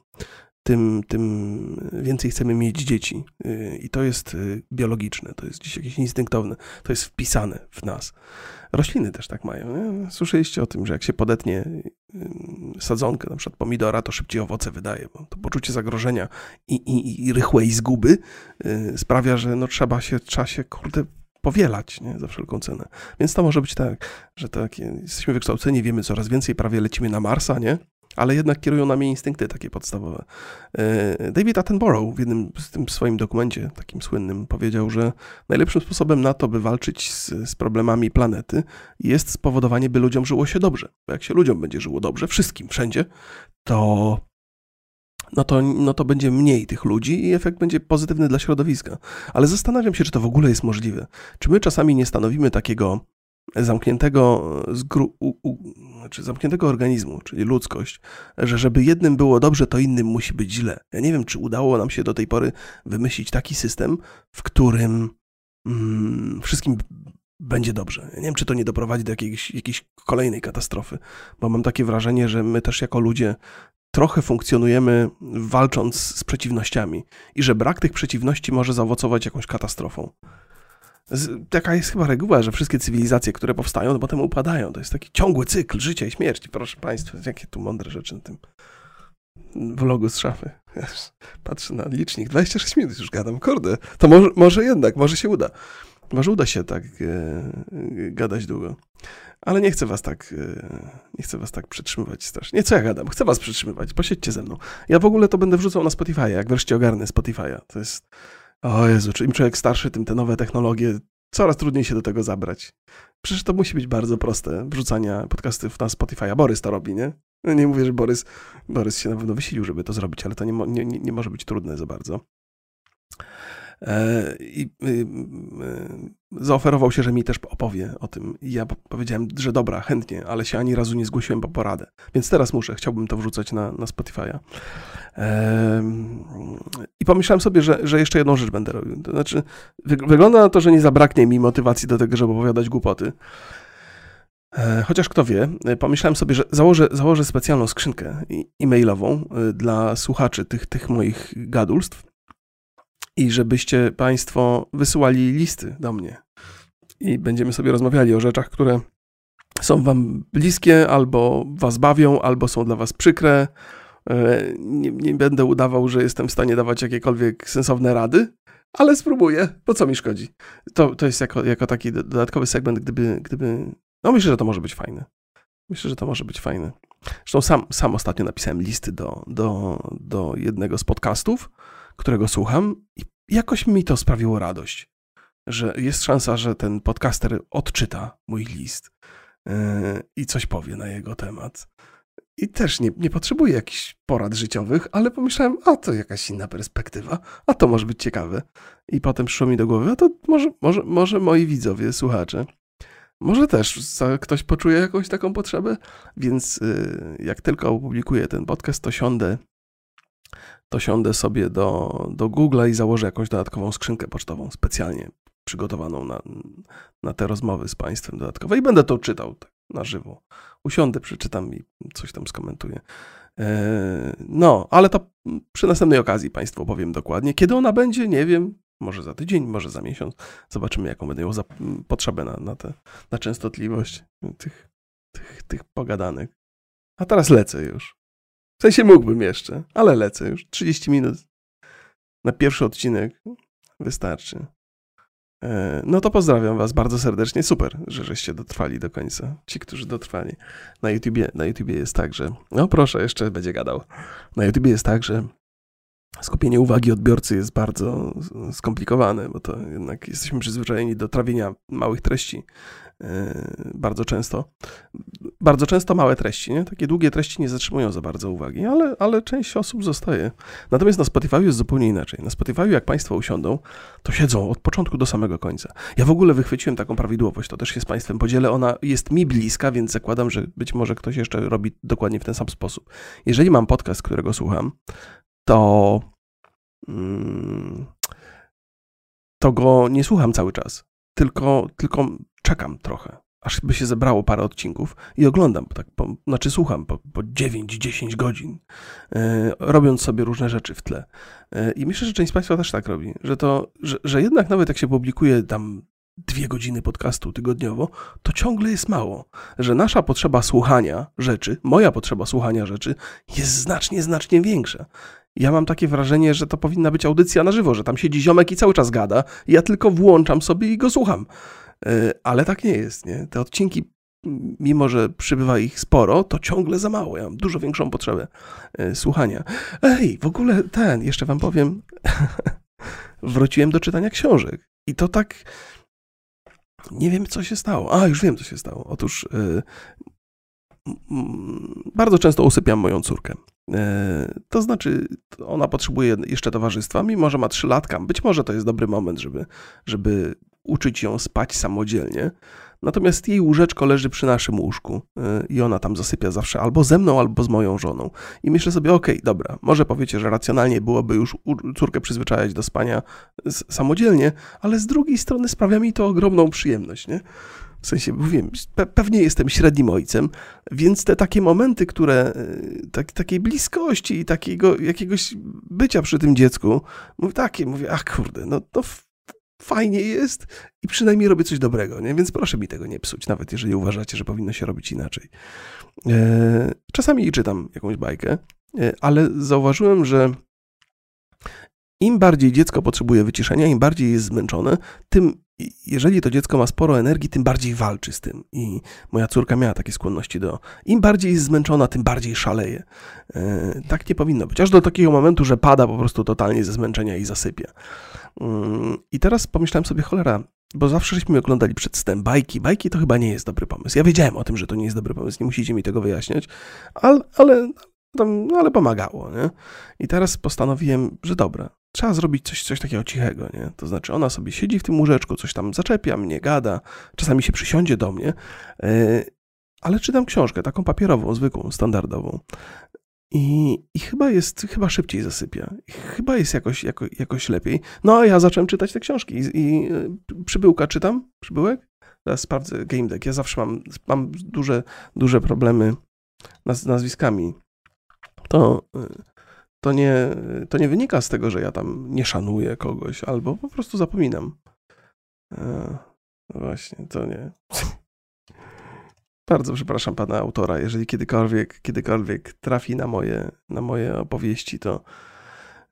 tym, tym więcej chcemy mieć dzieci. Y, I to jest y, biologiczne, to jest gdzieś jakieś instynktowne, to jest wpisane w nas. Rośliny też tak mają. Nie? Słyszeliście o tym, że jak się podetnie y, sadzonkę, na przykład pomidora, to szybciej owoce wydaje, bo to poczucie zagrożenia i, i, i rychłej zguby sprawia, że no trzeba się, trzeba się kurde, powielać nie? za wszelką cenę. Więc to może być tak, że tak, jesteśmy wykształceni, wiemy coraz więcej, prawie lecimy na Marsa, nie? ale jednak kierują nami instynkty takie podstawowe. E, David Attenborough w jednym z tym swoim dokumencie, takim słynnym, powiedział, że najlepszym sposobem na to, by walczyć z, z, problemami planety, jest spowodowanie, by ludziom żyło się dobrze. Bo jak się ludziom będzie żyło dobrze, wszystkim, wszędzie, to no to, no to będzie mniej tych ludzi i efekt będzie pozytywny dla środowiska. Ale zastanawiam się, czy to w ogóle jest możliwe. Czy my czasami nie stanowimy takiego zamkniętego, zgru, u, u, znaczy zamkniętego organizmu, czyli ludzkość, że żeby jednym było dobrze, to innym musi być źle. Ja nie wiem, czy udało nam się do tej pory wymyślić taki system, w którym mm, wszystkim będzie dobrze. Ja nie wiem, czy to nie doprowadzi do jakiejś, jakiejś kolejnej katastrofy, bo mam takie wrażenie, że my też jako ludzie trochę funkcjonujemy walcząc z przeciwnościami i że brak tych przeciwności może zaowocować jakąś katastrofą taka jest chyba reguła, że wszystkie cywilizacje, które powstają, potem upadają. To jest taki ciągły cykl życia i śmierci. Proszę Państwa, jakie tu mądre rzeczy na tym vlogu z szafy. Patrzę na licznik, 26 minut już gadam, kurde. To może, może jednak, może się uda. Może uda się tak e, gadać długo. Ale nie chcę was tak, e, nie chcę was tak przytrzymywać strasznie. Nie, co ja gadam? Chcę was przytrzymywać, posiedźcie ze mną. Ja w ogóle to będę wrzucał na Spotify, jak wreszcie ogarnę Spotify'a. To jest o Jezu, im człowiek starszy, tym te nowe technologie, coraz trudniej się do tego zabrać. Przecież to musi być bardzo proste, wrzucania podcastów na Spotify. Borys to robi, nie? No nie mówię, że Borys, Borys się na pewno wysilił, żeby to zrobić, ale to nie, nie, nie może być trudne za bardzo. E, I y, y, zaoferował się, że mi też opowie o tym. I ja powiedziałem, że dobra, chętnie, ale się ani razu nie zgłosiłem po poradę. Więc teraz muszę, chciałbym to wrzucać na, na Spotify'a. I pomyślałem sobie, że, że jeszcze jedną rzecz będę robił. To znaczy, wygląda na to, że nie zabraknie mi motywacji do tego, żeby opowiadać głupoty. E, chociaż kto wie, pomyślałem sobie, że założę, założę specjalną skrzynkę e-mailową e, dla słuchaczy tych, tych moich gadulstw i żebyście Państwo wysyłali listy do mnie. I będziemy sobie rozmawiali o rzeczach, które są Wam bliskie, albo Was bawią, albo są dla Was przykre. E, nie, nie będę udawał, że jestem w stanie dawać jakiekolwiek sensowne rady, ale spróbuję. Po co mi szkodzi? To, to jest jako, jako taki dodatkowy segment, gdyby, gdyby. No myślę, że to może być fajne. Myślę, że to może być fajne. Zresztą sam, sam ostatnio napisałem listy do, do, do jednego z podcastów którego słucham i jakoś mi to sprawiło radość, że jest szansa, że ten podcaster odczyta mój list yy, i coś powie na jego temat. I też nie, nie potrzebuję jakichś porad życiowych, ale pomyślałem, a to jakaś inna perspektywa, a to może być ciekawe. I potem przyszło mi do głowy, a to może, może, może moi widzowie, słuchacze, może też ktoś poczuje jakąś taką potrzebę, więc yy, jak tylko opublikuję ten podcast, to siądę to siądę sobie do, do Google'a i założę jakąś dodatkową skrzynkę pocztową specjalnie przygotowaną na, na te rozmowy z Państwem dodatkowo i będę to czytał tak, na żywo. Usiądę, przeczytam i coś tam skomentuję. E, no, ale to przy następnej okazji Państwu powiem dokładnie. Kiedy ona będzie, nie wiem. Może za tydzień, może za miesiąc. Zobaczymy, jaką będę miał potrzebę na, na, te, na częstotliwość tych, tych, tych pogadanych. A teraz lecę już. W sensie mógłbym jeszcze, ale lecę już. 30 minut na pierwszy odcinek wystarczy. E, no to pozdrawiam Was bardzo serdecznie. Super, że żeście dotrwali do końca. Ci, którzy dotrwali. Na YouTubie, na YouTubie jest tak, że. No proszę, jeszcze będzie gadał. Na YouTubie jest tak, że skupienie uwagi odbiorcy jest bardzo skomplikowane, bo to jednak jesteśmy przyzwyczajeni do trawienia małych treści e, bardzo często. Bardzo często małe treści, nie? Takie długie treści nie zatrzymują za bardzo uwagi, ale, ale część osób zostaje. Natomiast na Spotify jest zupełnie inaczej. Na Spotify, jak Państwo usiądą, to siedzą od początku do samego końca. Ja w ogóle wychwyciłem taką prawidłowość, to też się z Państwem podzielę. Ona jest mi bliska, więc zakładam, że być może ktoś jeszcze robi dokładnie w ten sam sposób. Jeżeli mam podcast, którego słucham, to, mm, to go nie słucham cały czas, tylko, tylko czekam trochę. aż by się zebrało parę odcinków i oglądam, tak, po, znaczy słucham po, po 9-10 godzin, e, robiąc sobie różne rzeczy w tle. E, I myślę, że część z Państwa też tak robi, że to, że, że jednak nawet jak się publikuje tam dwie godziny podcastu tygodniowo, to ciągle jest mało. Że nasza potrzeba słuchania rzeczy, moja potrzeba słuchania rzeczy jest znacznie, znacznie większa. Ja mam takie wrażenie, że to powinna być audycja na żywo, że tam siedzi ziomek i cały czas gada, ja tylko włączam sobie i go słucham. E, ale tak nie jest, nie? Te odcinki, mimo że przybywa ich sporo, to ciągle za mało. Ja mam dużo większą potrzebę e, słuchania. Ej, w ogóle ten, jeszcze wam powiem, [LAUGHS] wróciłem do czytania książek. I to tak nie wiem, co się stało. A, już wiem, co się stało. Otóż yy, bardzo często usypiam moją córkę. Yy, to znaczy, ona potrzebuje jeszcze towarzystwa, mimo że ma trzylatka. Być może to jest dobry moment, żeby, żeby uczyć ją spać samodzielnie. Natomiast jej łóżeczko leży przy naszym łóżku y, i ona tam zasypia zawsze albo ze mną, albo z moją żoną. I myślę sobie, okej, okay, dobra, może powiecie, że racjonalnie byłoby już córkę przyzwyczajać do spania samodzielnie, ale z drugiej strony sprawia mi to ogromną przyjemność, nie? W sensie, mówię, pe pewnie jestem średnim ojcem, więc te takie momenty, które, y, tak, takiej bliskości i takiego jakiegoś bycia przy tym dziecku, mówię takie, mówię, ach kurde, no to fajnie jest i przynajmniej robię coś dobrego, nie? więc proszę mi tego nie psuć, nawet jeżeli uważacie, że powinno się robić inaczej. E, czasami czytam jakąś bajkę, e, ale zauważyłem, że im bardziej dziecko potrzebuje wyciszenia, im bardziej jest zmęczone, tym jeżeli to dziecko ma sporo energii, tym bardziej walczy z tym. I moja córka miała takie skłonności do. Im bardziej jest zmęczona, tym bardziej szaleje. E, tak nie powinno być. Aż do takiego momentu, że pada po prostu totalnie ze zmęczenia i zasypia. Mm, I teraz pomyślałem sobie, cholera, bo zawsze żeśmy oglądali przed stem bajki. Bajki to chyba nie jest dobry pomysł. Ja wiedziałem o tym, że to nie jest dobry pomysł, nie musicie mi tego wyjaśniać, ale, ale, no, ale pomagało, nie? I teraz postanowiłem, że dobra, trzeba zrobić coś, coś takiego cichego, nie? To znaczy ona sobie siedzi w tym łóżeczku, coś tam zaczepia mnie, gada, czasami się przysiądzie do mnie, yy, ale czytam książkę, taką papierową, zwykłą, standardową. I, I, chyba jest, chyba szybciej zasypia. Chyba jest jakoś, jako, jakoś lepiej. No a ja zacząłem czytać te książki i, i przybyłka czytam, przybyłek. Teraz sprawdzę Game Deck. Ja zawsze mam, mam duże, duże problemy z nazwiskami. To, to, nie, to nie wynika z tego, że ja tam nie szanuję kogoś, albo po prostu zapominam. E, no właśnie, to nie. [LAUGHS] Bardzo przepraszam pana autora, jeżeli kiedykolwiek, kiedykolwiek trafi na moje, na moje opowieści, to.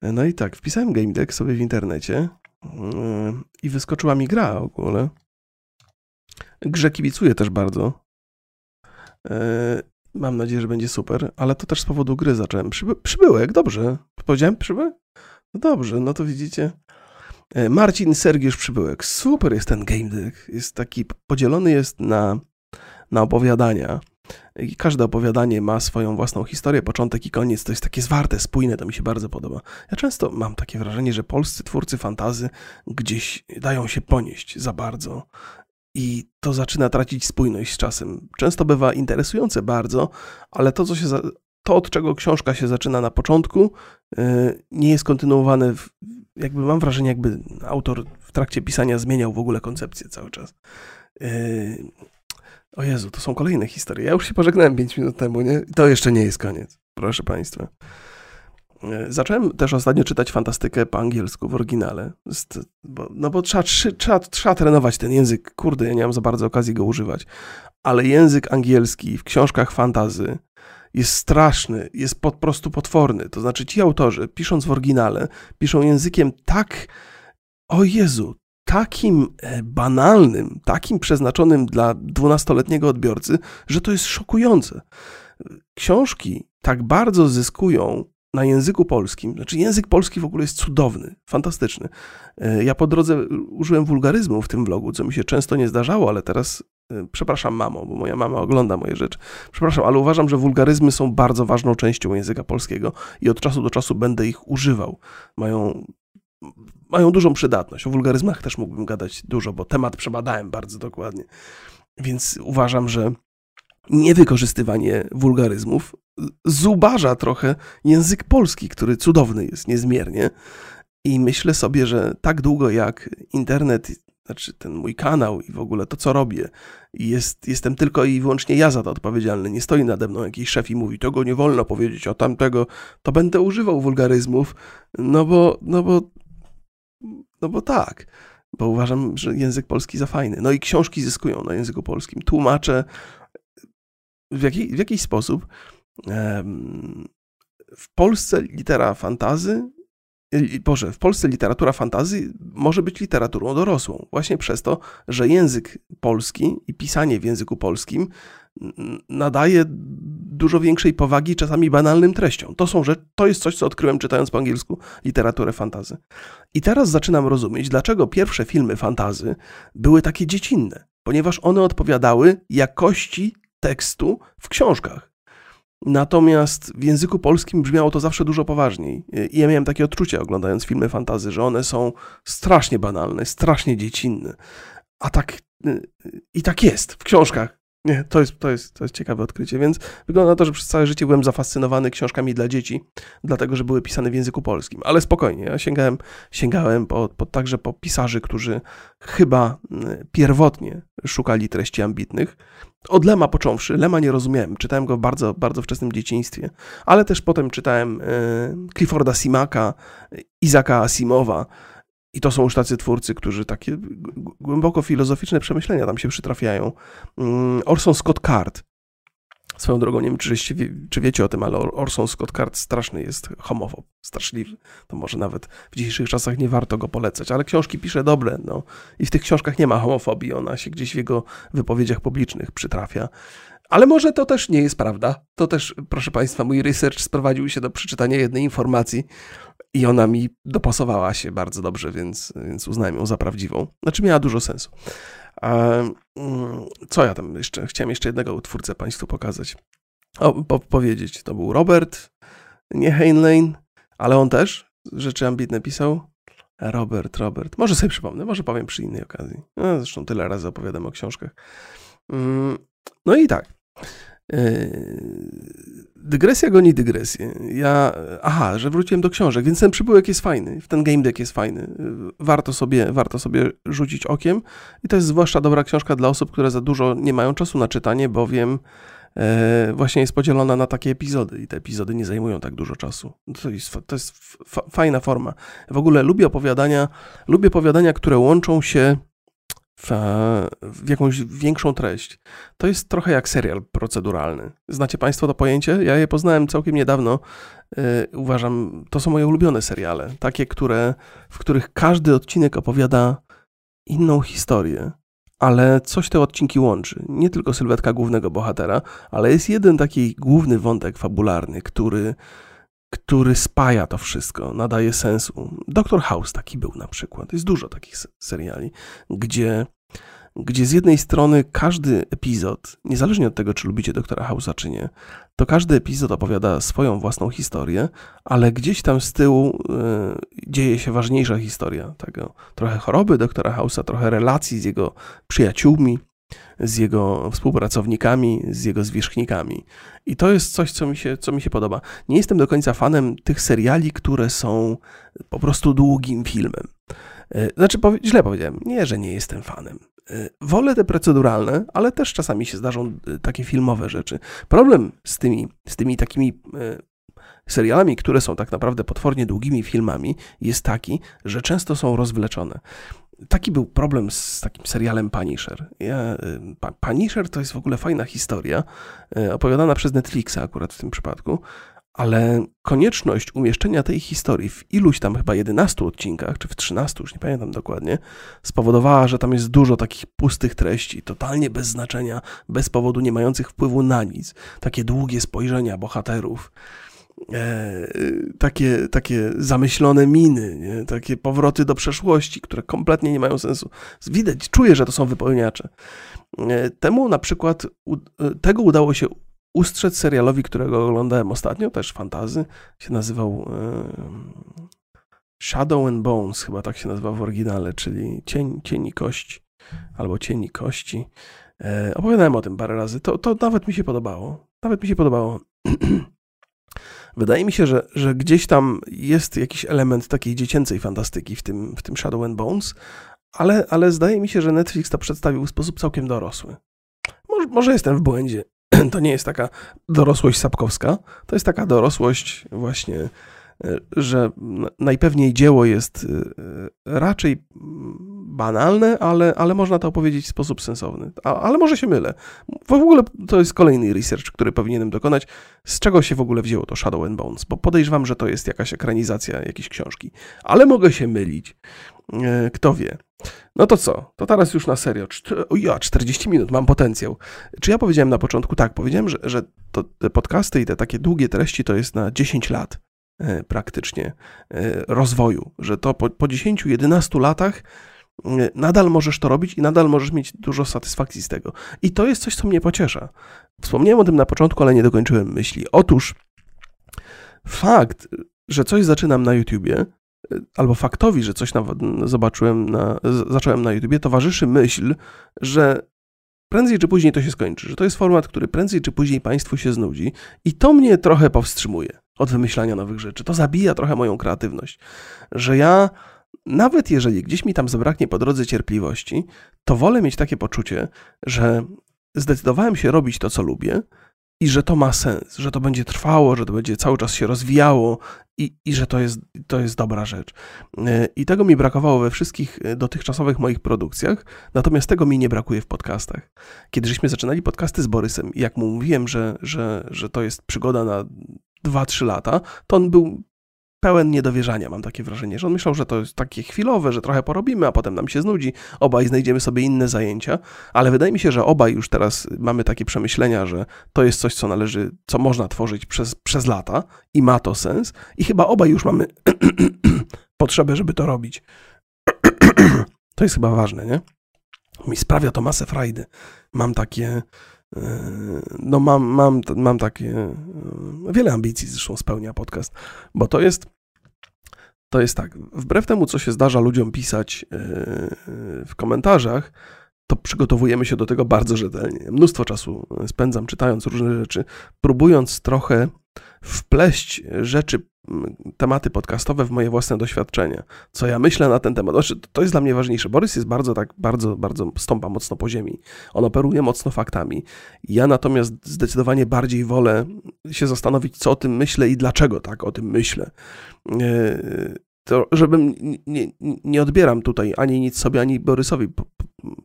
No i tak, wpisałem Game Deck sobie w internecie yy, i wyskoczyła mi gra w ogóle. Grze kibicuję też bardzo. Yy, mam nadzieję, że będzie super, ale to też z powodu gry zacząłem. Przyby przybyłek, dobrze. Powiedziałem przybyłek? No dobrze, no to widzicie. Yy, Marcin Sergiusz Przybyłek. Super jest ten Game Deck. Jest taki, podzielony jest na na opowiadania. I każde opowiadanie ma swoją własną historię, początek i koniec. To jest takie zwarte, spójne, to mi się bardzo podoba. Ja często mam takie wrażenie, że polscy twórcy fantazy gdzieś dają się ponieść za bardzo. I to zaczyna tracić spójność z czasem. Często bywa interesujące bardzo, ale to, co się za, to od czego książka się zaczyna na początku, yy, nie jest kontynuowane. W, jakby mam wrażenie, jakby autor w trakcie pisania zmieniał w ogóle koncepcję cały czas. Yy, o Jezu, to są kolejne historie. Ja już się pożegnałem 5 minut temu, nie? I to jeszcze nie jest koniec, proszę Państwa. E, zacząłem też ostatnio czytać fantastykę po angielsku w oryginale. No bo trzeba, trzeba, trzeba trenować ten język. Kurde, ja nie mam za bardzo okazji go używać. Ale język angielski w książkach fantazy jest straszny, jest po prostu potworny. To znaczy ci autorzy, pisząc w oryginale, piszą językiem tak, o Jezu, takim e, banalnym, takim przeznaczonym dla dwunastoletniego odbiorcy, że to jest szokujące. Książki tak bardzo zyskują na języku polskim, znaczy język polski w ogóle jest cudowny, fantastyczny. E, ja po drodze użyłem wulgaryzmu w tym vlogu, co mi się często nie zdarzało, ale teraz e, przepraszam mamo, bo moja mama ogląda moje rzeczy. Przepraszam, ale uważam, że wulgaryzmy są bardzo ważną częścią języka polskiego i od czasu do czasu będę ich używał. Mają mają dużą przydatność. O wulgaryzmach też mógłbym gadać dużo, bo temat przebadałem bardzo dokładnie. Więc uważam, że niewykorzystywanie wulgaryzmów zubaża trochę język polski, który cudowny jest niezmiernie. I myślę sobie, że tak długo jak internet, znaczy ten mój kanał i w ogóle to, co robię. Jest, jestem tylko i wyłącznie ja za to odpowiedzialny. Nie stoi nade mną jakiś szef i mówi, tego nie wolno powiedzieć, o tamtego, to będę używał wulgaryzmów, no bo, no bo, no bo tak. Bo uważam, że język polski za fajny. No i książki zyskują na języku polskim. Tłumaczę w, jaki, w jakiś sposób. W Polsce litera fantazy Boże, w Polsce literatura fantazy może być literaturą dorosłą, właśnie przez to, że język polski i pisanie w języku polskim nadaje dużo większej powagi czasami banalnym treściom. To, są, że to jest coś, co odkryłem czytając po angielsku literaturę fantazy. I teraz zaczynam rozumieć, dlaczego pierwsze filmy fantazy były takie dziecinne, ponieważ one odpowiadały jakości tekstu w książkach. Natomiast w języku polskim brzmiało to zawsze dużo poważniej. I ja miałem takie odczucie, oglądając filmy fantazy, że one są strasznie banalne, strasznie dziecinne. A tak i tak jest w książkach. Nie, to jest, to, jest, to jest ciekawe odkrycie, więc wygląda na to, że przez całe życie byłem zafascynowany książkami dla dzieci, dlatego że były pisane w języku polskim. Ale spokojnie, ja sięgałem, sięgałem po, po, także po pisarzy, którzy chyba pierwotnie szukali treści ambitnych, od Lema począwszy, Lema nie rozumiałem, czytałem go w bardzo, bardzo wczesnym dzieciństwie, ale też potem czytałem e, Clifforda Simaka, Izaka Asimowa i to są już tacy twórcy, którzy takie głęboko filozoficzne przemyślenia tam się przytrafiają. Mm, Orson Scott Card, Swoją drogą, nie wiem, czy, czy wiecie o tym, ale Orson Scott Card straszny jest homofob, straszliwy. To może nawet w dzisiejszych czasach nie warto go polecać, ale książki pisze dobre, no. I w tych książkach nie ma homofobii, ona się gdzieś w jego wypowiedziach publicznych przytrafia. Ale może to też nie jest prawda. To też, proszę Państwa, mój research sprowadził się do przeczytania jednej informacji i ona mi dopasowała się bardzo dobrze, więc, więc uznałem ją za prawdziwą. Znaczy miała dużo sensu. Mm, co ja tam jeszcze? Chciałem jeszcze jednego utwórcę Państwu pokazać. O, po, powiedzieć, to był Robert, nie Heinlein, ale on też rzeczy ambitne pisał. Robert, Robert. Może sobie przypomnę, może powiem przy innej okazji. No, zresztą tyle razy opowiadam o książkach. Mm, no i tak. Yy, dygresja goni dygresję. Ja, aha, że wróciłem do książek, więc ten przybyłek jest fajny, ten game deck jest fajny. Warto sobie, warto sobie rzucić okiem. I to jest zwłaszcza dobra książka dla osób, które za dużo nie mają czasu na czytanie, bowiem e, właśnie jest podzielona na takie epizody i te epizody nie zajmują tak dużo czasu. To jest, to jest fajna forma. W ogóle lubię opowiadania, lubię opowiadania, które łączą się w, w, jakąś większą treść. To jest trochę jak serial proceduralny. Znacie Państwo to pojęcie? Ja je poznałem całkiem niedawno. Yy, uważam, to są moje ulubione seriale. Takie, które, w których każdy odcinek opowiada inną historię, ale coś te odcinki łączy. Nie tylko sylwetka głównego bohatera, ale jest jeden taki główny wątek fabularny, który który spaja to wszystko, nadaje sensu. Doktor House taki był na przykład. Jest dużo takich seriali, gdzie, gdzie z jednej strony każdy epizod, niezależnie od tego, czy lubicie Doktora House'a, czy nie, to każdy epizod opowiada swoją własną historię, ale gdzieś tam z tyłu y, dzieje się ważniejsza historia tego. Trochę choroby Doktora House'a, trochę relacji z jego przyjaciółmi, z jego współpracownikami, z jego zwierzchnikami. I to jest coś, co mi, się, co mi się podoba. Nie jestem do końca fanem tych seriali, które są po prostu długim filmem. E, znaczy, źle powiedziałem. Nie, że nie jestem fanem. E, wolę te proceduralne, ale też czasami się zdarzą e, takie filmowe rzeczy. Problem z tymi, z tymi takimi serialami, które są tak naprawdę potwornie długimi filmami, jest taki, że często są rozwleczone taki był problem z takim serialem Punisher. Ja, y, Punisher to jest w ogóle fajna historia, y, opowiadana przez Netflixa akurat w tym przypadku, ale konieczność umieszczenia tej historii w iluś tam chyba 11 odcinkach, czy w 13, już nie pamiętam dokładnie, spowodowała, że tam jest dużo takich pustych treści, totalnie bez znaczenia, bez powodu, nie mających wpływu na nic. Takie długie spojrzenia bohaterów e, takie, takie zamyślone miny, nie? takie powroty do przeszłości, które kompletnie nie mają sensu. Widać, czuję, że to są wypełniacze. E, temu na przykład, u, e, tego udało się ustrzec serialowi, którego oglądałem ostatnio, też fantazy, się nazywał e, Shadow and Bones, chyba tak się nazywa w oryginale, czyli cień, cień i albo cień i kości. E, opowiadałem o tym parę razy, to, to nawet mi się podobało. Nawet mi się podobało. [CLEARS THROAT] Wydaje mi się, że, że gdzieś tam jest jakiś element takiej dziecięcej fantastyki w tym, w tym Shadow and Bones, ale, ale zdaje mi się, że Netflix to przedstawił w sposób całkiem dorosły. Może, może jestem w błędzie. [CLEARS THROAT] To nie jest taka dorosłość sapkowska, to jest taka dorosłość właśnie E, że najpewniej dzieło jest e, raczej banalne, ale, ale można to opowiedzieć w sposób sensowny. A, ale może się mylę. W ogóle to jest kolejny research, który powinienem dokonać. Z czego się w ogóle wzięło to Shadow and Bones? Bo podejrzewam, że to jest jakaś ekranizacja jakiejś książki. Ale mogę się mylić. E, kto wie. No to co? To teraz już na serio. O ja, 40 minut, mam potencjał. Czy ja powiedziałem na początku? Tak, powiedziałem, że, że to, te podcasty i te takie długie treści to jest na 10 lat. E, praktycznie e, rozwoju, że to po, po 10-11 latach nadal możesz to robić i nadal możesz mieć dużo satysfakcji z tego. I to jest coś, co mnie pociesza. Wspomniałem o tym na początku, ale nie dokończyłem myśli. Otóż fakt, że coś zaczynam na YouTubie, albo faktowi, że coś zobaczyłem na, zacząłem na YouTubie, towarzyszy myśl, że prędzej czy później to się skończy, że to jest format, który prędzej czy później Państwu się znudzi i to mnie trochę powstrzymuje od wymyślania nowych rzeczy. To zabija trochę moją kreatywność, że ja nawet jeżeli gdzieś mi tam zabraknie po drodze cierpliwości, to wolę mieć takie poczucie, że zdecydowałem się robić to, co lubię i że to ma sens, że to będzie trwało, że to będzie cały czas się rozwijało i, i że to jest, to jest dobra rzecz. E, I tego mi brakowało we wszystkich e, dotychczasowych moich produkcjach, natomiast tego mi nie brakuje w podcastach. Kiedy żeśmy zaczynali podcasty z Borysem, jak mu mówiłem, że, że, że to jest przygoda na 2-3 lata, to on był pełen niedowierzania, mam takie wrażenie, że on myślał, że to jest takie chwilowe, że trochę porobimy, a potem nam się znudzi, obaj znajdziemy sobie inne zajęcia, ale wydaje mi się, że obaj już teraz mamy takie przemyślenia, że to jest coś, co należy, co można tworzyć przez, przez lata i ma to sens i chyba obaj już mamy [CLEARS THROAT] potrzebę, żeby to robić. [CLEARS THROAT] to jest chyba ważne, nie? Mi sprawia to masę frajdy. Mam takie no mam, mam, mam takie, e, wiele ambicji zresztą spełnia podcast, bo to jest, to jest tak, wbrew temu, co się zdarza ludziom pisać e, w komentarzach, to przygotowujemy się do tego bardzo rzetelnie. Mnóstwo czasu spędzam czytając różne rzeczy, próbując trochę wpleść rzeczy tematy podcastowe w moje własne doświadczenia. Co ja myślę na ten temat. Znaczy, to jest dla mnie ważniejsze. Borys jest bardzo tak, bardzo, bardzo stąpa mocno po ziemi. On operuje mocno faktami. Ja natomiast zdecydowanie bardziej wolę się zastanowić, co o tym myślę i dlaczego tak o tym myślę. E, to, żebym nie, nie odbieram tutaj ani nic sobie, ani Borysowi.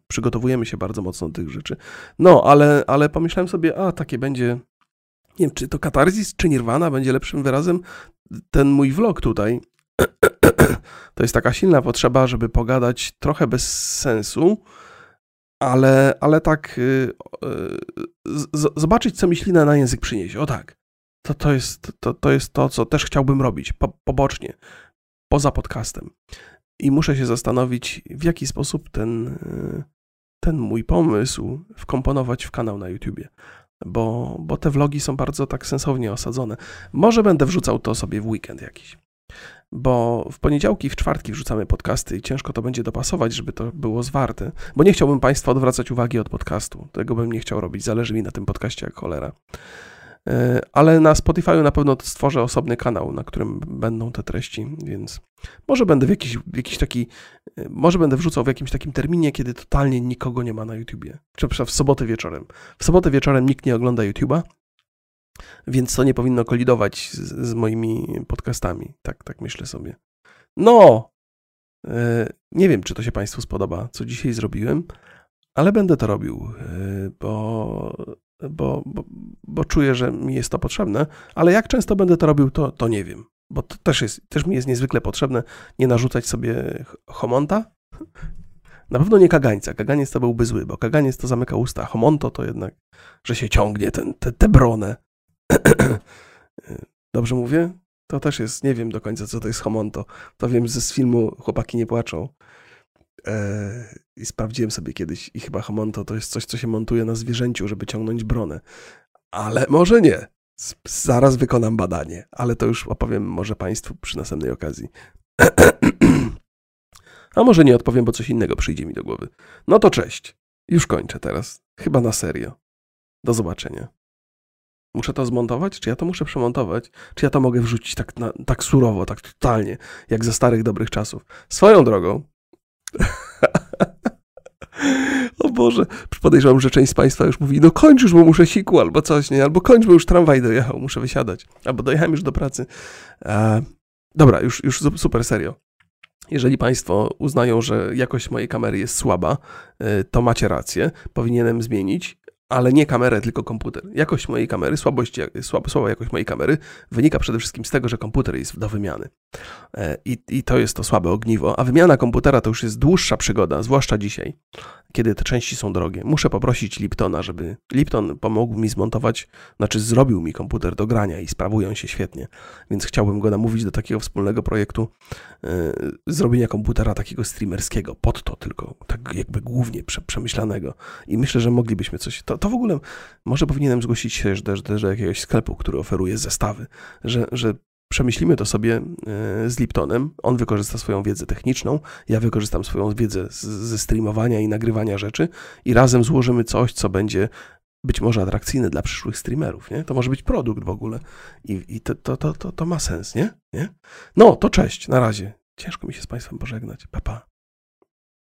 Przygotowujemy się bardzo mocno do tych rzeczy. No, ale, ale pomyślałem sobie, a takie będzie nie wiem, czy to katarzis, czy nirwana będzie lepszym wyrazem, ten mój vlog tutaj, [CLEARS THROAT] to jest taka silna potrzeba, żeby pogadać trochę bez sensu, ale, ale tak yy, zobaczyć, co mi ślina na język przyniesie. O tak. To, to, jest, to, to jest to, co też chciałbym robić po, pobocznie, poza podcastem. I muszę się zastanowić, w jaki sposób ten, y, ten mój pomysł wkomponować w kanał na YouTubie bo, bo te vlogi są bardzo tak sensownie osadzone. Może będę wrzucał to sobie w weekend jakiś, bo w poniedziałki, w czwartki wrzucamy podcasty i ciężko to będzie dopasować, żeby to było zwarte, bo nie chciałbym Państwa odwracać uwagi od podcastu. Tego bym nie chciał robić, zależy mi na tym podcaście jak cholera. E, ale na Spotify na pewno stworzę osobny kanał, na którym będą te treści, więc może będę w jakiś, w jakiś taki, e, może będę wrzucał w jakimś takim terminie, kiedy totalnie nikogo nie ma na YouTubie, czy w sobotę wieczorem. W sobotę wieczorem nikt nie ogląda YouTuba, więc to nie powinno kolidować z, z moimi podcastami, tak, tak myślę sobie. No, e, nie wiem, czy to się Państwu spodoba, co dzisiaj zrobiłem, ale będę to robił, bo bo, bo, bo czuję, że mi jest to potrzebne, ale jak często będę to robił, to, to nie wiem, bo to też, jest, też mi jest niezwykle potrzebne nie narzucać sobie homonta. Na pewno nie kagańca. Kaganiec to byłby zły, bo kaganiec to zamyka usta. Homonto to jednak, że się ciągnie ten, te, te bronę. [CLEARS THROAT] Dobrze mówię? To też jest, nie wiem do końca, co to jest homonto. To wiem z filmu Chłopaki nie płaczą. E, I sprawdziłem sobie kiedyś i chyba Homonto to jest coś, co się montuje na zwierzęciu, żeby ciągnąć bronę. Ale może nie. Zaraz wykonam badanie, ale to już opowiem może Państwu przy następnej okazji. [CLEARS THROAT] A może nie odpowiem, bo coś innego przyjdzie mi do głowy. No to cześć. Już kończę teraz. Chyba na serio. Do zobaczenia. Muszę to zmontować? Czy ja to muszę przemontować? Czy ja to mogę wrzucić tak, na, tak surowo, tak totalnie, jak ze starych dobrych czasów? Swoją drogą, [LAUGHS] Boże, podejrzewam, że część z Państwa już mówi, no kończ już, bo muszę siku, albo coś, nie? Albo kończ, bo już tramwaj dojechał, muszę wysiadać. Albo dojechałem już do pracy. E, dobra, już, już super serio. Jeżeli Państwo uznają, że jakość mojej kamery jest słaba, e, to macie rację, powinienem zmienić ale nie kamerę, tylko komputer. Jakość mojej kamery, słabość, słaba, słaba jakość mojej kamery wynika przede wszystkim z tego, że komputer jest do wymiany. E, I, I to jest to słabe ogniwo. A wymiana komputera to już jest dłuższa przygoda, zwłaszcza dzisiaj, kiedy te części są drogie. Muszę poprosić Liptona, żeby Lipton pomógł mi zmontować, znaczy zrobił mi komputer do grania i sprawują się świetnie. Więc chciałbym go namówić do takiego wspólnego projektu yy, zrobienia komputera takiego streamerskiego, pod to tylko, tak jakby głównie prze, przemyślanego. I myślę, że moglibyśmy coś. To, to w ogóle może powinienem zgłosić się też do jakiegoś sklepu, który oferuje zestawy, że, że przemyślimy to sobie e, z Liptonem. On wykorzysta swoją wiedzę techniczną, ja wykorzystam swoją wiedzę ze streamowania i nagrywania rzeczy i razem złożymy coś, co będzie być może atrakcyjne dla przyszłych streamerów, nie? To może być produkt w ogóle i, i to, to, to, to, to ma sens, nie? nie? No, to cześć, na razie. Ciężko mi się z Państwem pożegnać. Pa, pa.